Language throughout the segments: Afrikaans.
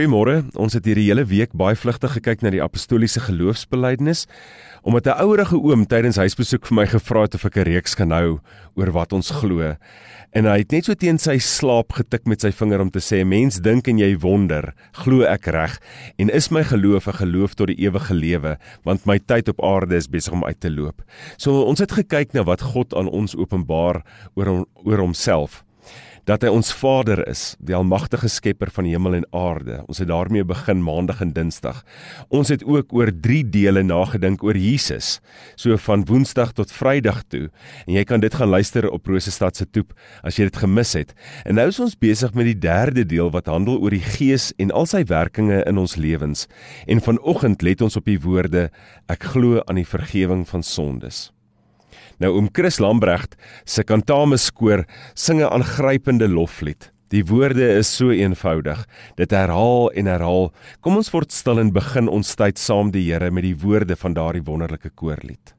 Goeiemôre. Ons het hierdie hele week baie vlugtig gekyk na die apostoliese geloofsbelijdenis omdat 'n ouerige oom tydens huisbesoek vir my gevra het of ek 'n reeks kan hou oor wat ons glo. En hy het net so teen sy slaap getik met sy vinger om te sê: "Mens dink en jy wonder, glo ek reg en is my geloof 'n geloof tot die ewige lewe, want my tyd op aarde is besig om uit te loop." So ons het gekyk na wat God aan ons openbaar oor oor homself dat hy ons Vader is, die almagtige skepper van hemel en aarde. Ons het daarmee begin maandag en dinsdag. Ons het ook oor 3 dele nagedink oor Jesus, so van Woensdag tot Vrydag toe. En jy kan dit gaan luister op Rosestad se toep as jy dit gemis het. En nou is ons besig met die derde deel wat handel oor die Gees en al sy werkinge in ons lewens. En vanoggend let ons op die woorde: Ek glo aan die vergifnis van sondes. Nou oom Chris Lambregt se Kantamus koor sing 'n aangrypende loflied. Die woorde is so eenvoudig. Dit herhaal en herhaal. Kom ons word stil en begin ons tyd saam die Here met die woorde van daardie wonderlike koorlied.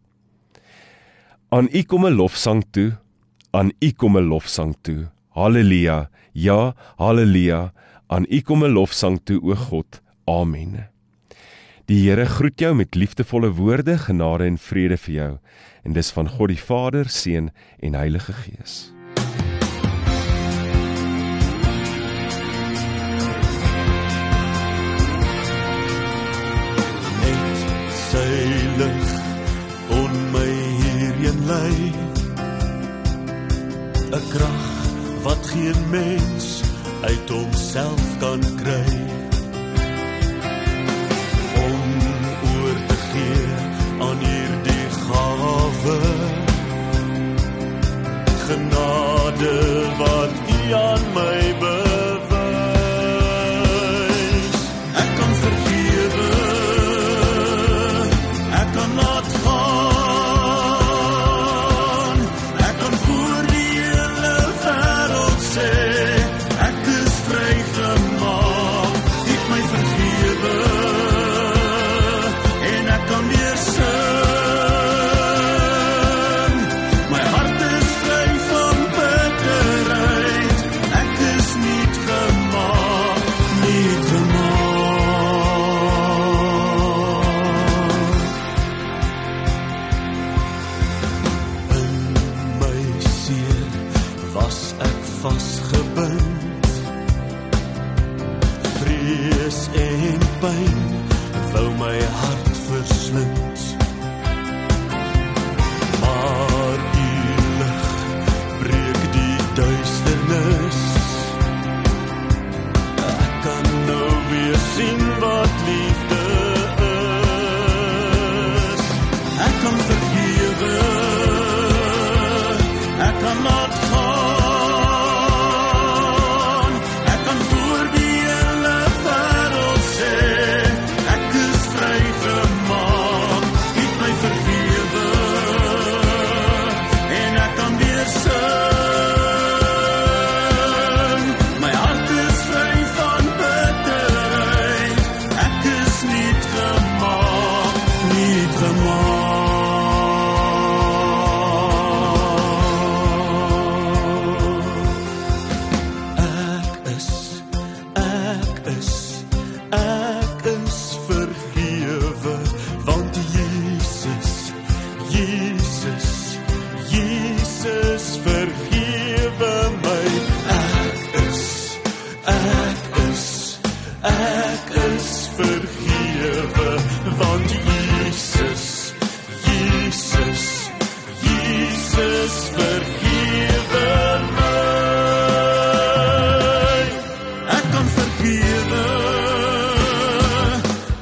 Aan U kom 'n lofsang toe. Aan U kom 'n lofsang toe. Halleluja. Ja, halleluja. Aan U kom 'n lofsang toe, o God. Amen. Die Here groet jou met liefdevolle woorde, genade en vrede vir jou en dis van God die Vader, Seun en Heilige Gees. Genade wat u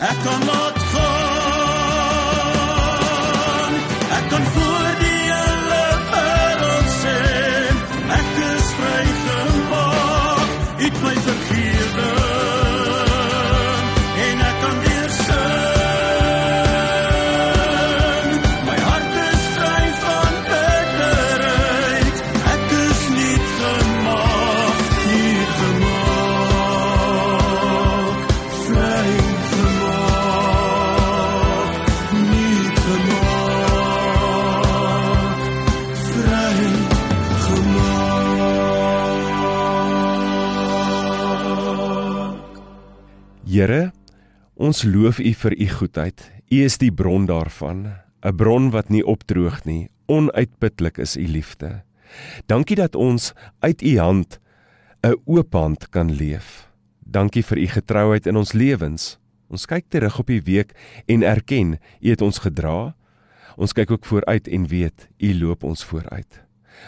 Ek Here, ons loof U vir U goedheid. U is die bron daarvan, 'n bron wat nie opdroog nie. Onuitputlik is U liefde. Dankie dat ons uit U hand 'n oop hand kan leef. Dankie vir U getrouheid in ons lewens. Ons kyk terug op U week en erken U het ons gedra. Ons kyk ook vooruit en weet U loop ons vooruit.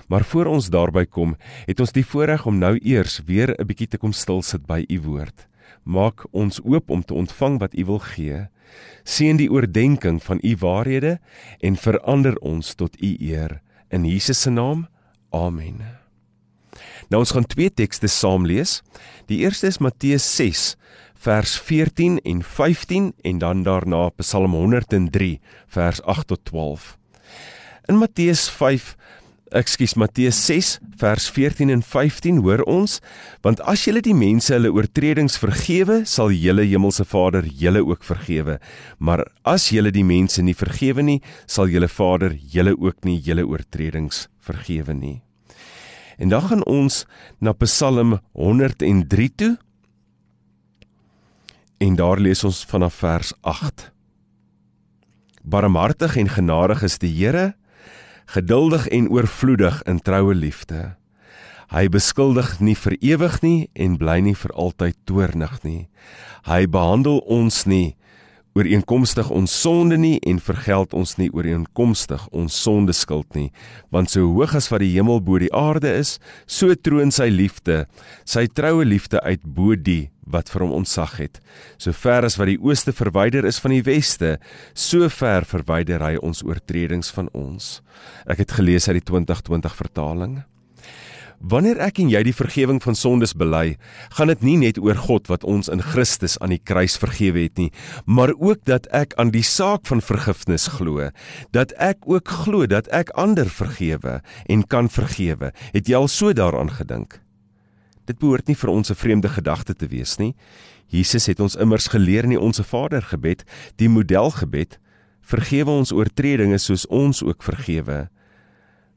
Maar voor ons daarby kom, het ons die voorreg om nou eers weer 'n bietjie te kom stil sit by U woord. Maak ons oop om te ontvang wat U wil gee. Seën die oordeenking van U waarhede en verander ons tot U eer. In Jesus se naam. Amen. Nou ons gaan twee tekste saam lees. Die eerste is Matteus 6 vers 14 en 15 en dan daarna Psalm 103 vers 8 tot 12. In Matteus 5 Ekskuus Matteus 6 vers 14 en 15 hoor ons? Want as julle die mense hulle oortredings vergewe sal julle hemelse Vader julle ook vergewe. Maar as julle die mense nie vergewe nie sal julle Vader julle ook nie julle oortredings vergewe nie. En dan gaan ons na Psalm 103 toe. En daar lees ons vanaf vers 8 Barmhartig en genadig is die Here geduldig en oorvloedig in troue liefde. Hy beskuldig nie vir ewig nie en bly nie vir altyd toornig nie. Hy behandel ons nie ooreenkomstig ons sonde nie en vergeld ons nie ooreenkomstig ons sonde skuld nie. Want so hoog as wat die hemel bo die aarde is so troon sy liefde sy troue liefde uit bo die wat vir hom ontzag het. So ver as wat die ooste verwyder is van die weste so ver verwyder hy ons oortredings van ons. Ek het gelees uit die 2020 vertaling Wanneer ek en jy die vergifnis van sondes bely, gaan dit nie net oor God wat ons in Christus aan die kruis vergewe het nie, maar ook dat ek aan die saak van vergifnis glo, dat ek ook glo dat ek ander vergewe en kan vergewe. Het jy al so daaraan gedink? Dit behoort nie vir ons 'n vreemde gedagte te wees nie. Jesus het ons immers geleer in die Onse Vader gebed, die modelgebed, vergewe ons oortredinge soos ons ook vergewe.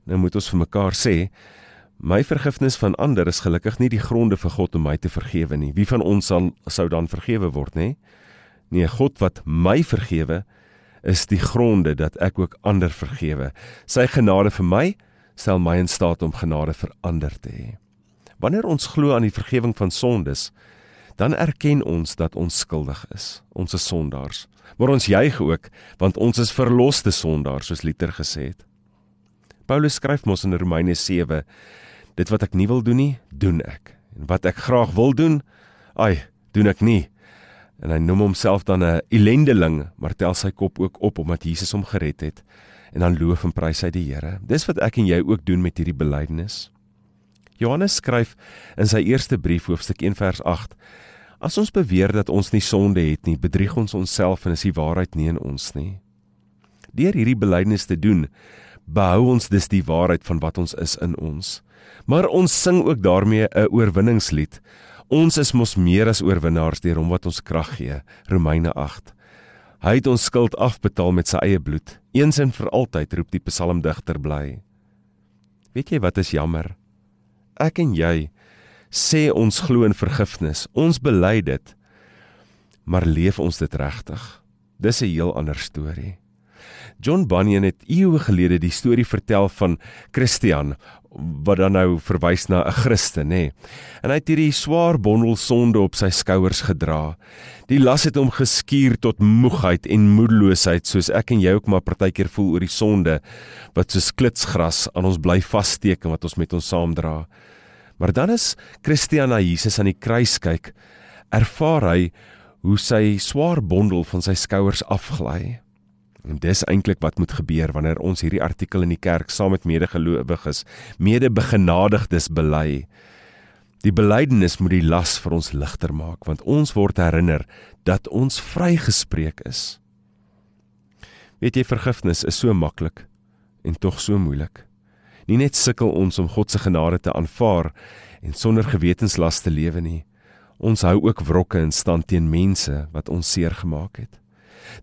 Nou moet ons vir mekaar sê, My vergifnis van ander is gelukkig nie die gronde vir God om my te vergewe nie. Wie van ons sal sou dan vergewe word, nê? Nee, God wat my vergewe is die gronde dat ek ook ander vergewe. Sy genade vir my stel my in staat om genade vir ander te hê. Wanneer ons glo aan die vergifnis van sondes, dan erken ons dat ons skuldig is. Ons is sondaars. Maar ons juig ook want ons is verloste sondaars soos Luther gesê het. Paulus skryf mos in Romeine 7 Dit wat ek nie wil doen nie, doen ek. En wat ek graag wil doen, ai, doen ek nie. En hy noem homself dan 'n ellendeling, maar tel sy kop ook op omdat Jesus hom gered het. En dan loof en prys hy die Here. Dis wat ek en jy ook doen met hierdie belydenis. Johannes skryf in sy eerste brief hoofstuk 1 vers 8: As ons beweer dat ons nie sonde het nie, bedrieg ons onsself en is die waarheid nie in ons nie. Deur hierdie belydenis te doen, behou ons dus die waarheid van wat ons is in ons. Maar ons sing ook daarmee 'n oorwinningslied. Ons is mos meer as oorwinnaars deur hom wat ons krag gee. Romeine 8. Hy het ons skuld afbetaal met sy eie bloed. Eens en vir altyd roep die psalmdigter bly. Weet jy wat is jammer? Ek en jy sê ons glo in vergifnis. Ons bely dit. Maar leef ons dit regtig? Dis 'n heel ander storie. John Bunyan het eeue gelede die storie vertel van Christian wat dan nou verwys na 'n Christen, nê. En hy het hierdie swaar bondel sonde op sy skouers gedra. Die las het hom geskuur tot moegheid en moedeloosheid, soos ek en jy ook maar partykeer voel oor die sonde wat soos klitsgras aan ons bly vassteek en wat ons met ons saamdra. Maar dan is Christian na Jesus aan die kruis kyk, ervaar hy hoe sy swaar bondel van sy skouers afgly. En dis eintlik wat moet gebeur wanneer ons hierdie artikel in die kerk saam met medegelowiges, medebegenadigdes bely. Die belydenis moet die las vir ons ligter maak want ons word herinner dat ons vrygespreek is. Weet jy vergifnis is so maklik en tog so moeilik. Nie net sukkel ons om God se genade te aanvaar en sonder gewetenslas te lewe nie. Ons hou ook wrokke in stand teen mense wat ons seer gemaak het.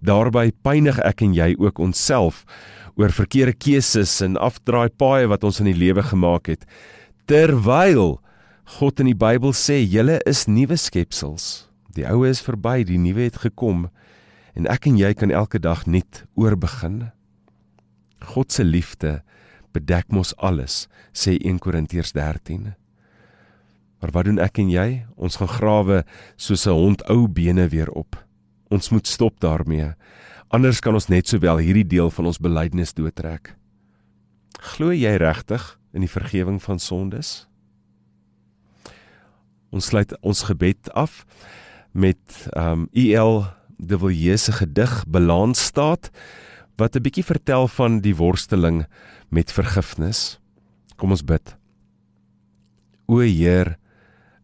Daarby pynig ek en jy ook onsself oor verkeerde keuses en afdraai paaie wat ons in die lewe gemaak het. Terwyl God in die Bybel sê julle is nuwe skepsels. Die ou is verby, die nuwe het gekom en ek en jy kan elke dag nuut oorbegin. God se liefde bedek mos alles, sê 1 Korintiërs 13. Maar wat doen ek en jy? Ons gaan grawe soos 'n hond ou bene weer op. Ons moet stop daarmee. Anders kan ons net sowel hierdie deel van ons belydenis doortrek. Glo jy regtig in die vergifnis van sondes? Ons sluit ons gebed af met um EL de Villiers se gedig Balansstaat wat 'n bietjie vertel van die worsteling met vergifnis. Kom ons bid. O Heer,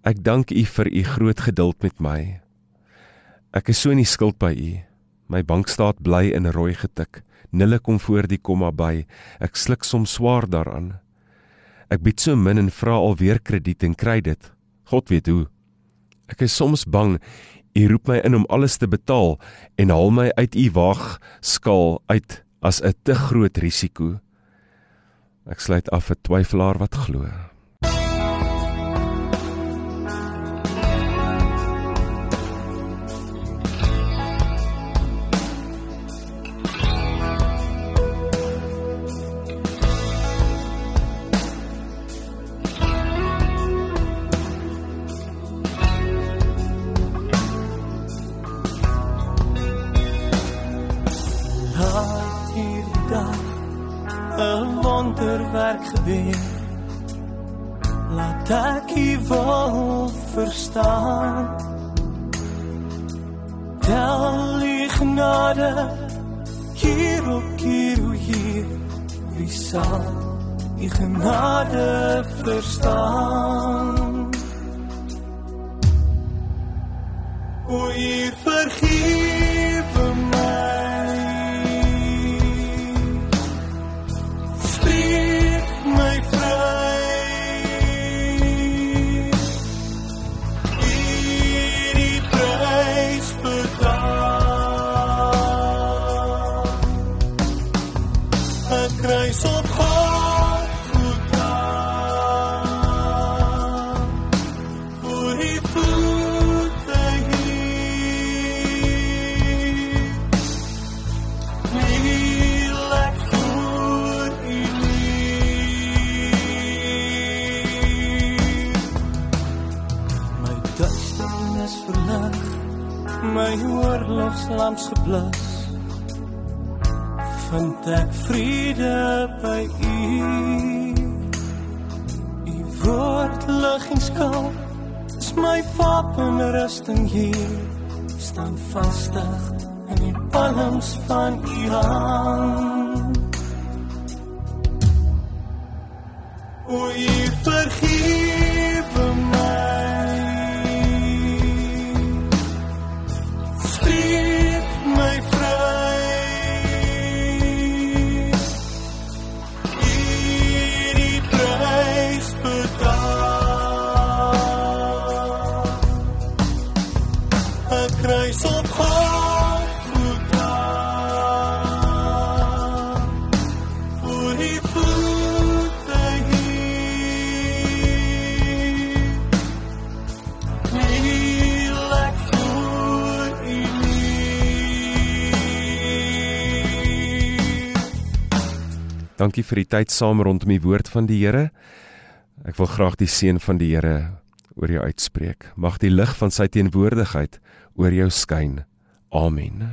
ek dank U vir U groot geduld met my. Ek is so in die skuld by u. My bankstaat bly in rooi getik. Nulle kom voor die komma by. Ek sluk soms swaar daaraan. Ek bied so min en vra alweer krediet en kry dit. God weet hoe. Ek is soms bang u roep my in om alles te betaal en haal my uit u waag skaal uit as 'n te groot risiko. Ek sluit af 'n twyfelaar wat glo. Wie sal u genade verstaan. O u vergewe kruis op Golgotha voor die voete hier ek voor u neer. My duisternis verlig, my oorlogslamps geblus. Vind ek vrede by u. U woord lig en skaal, is my wapenrusting hier. Staan vastig in die palms van u hand. O, u vergewe my. Dankie vir die tyd saam rondom die woord van die Here. Ek wil graag die seën van die Here oor jou uitspreek. Mag die lig van sy teenwoordigheid oor jou skyn. Amen.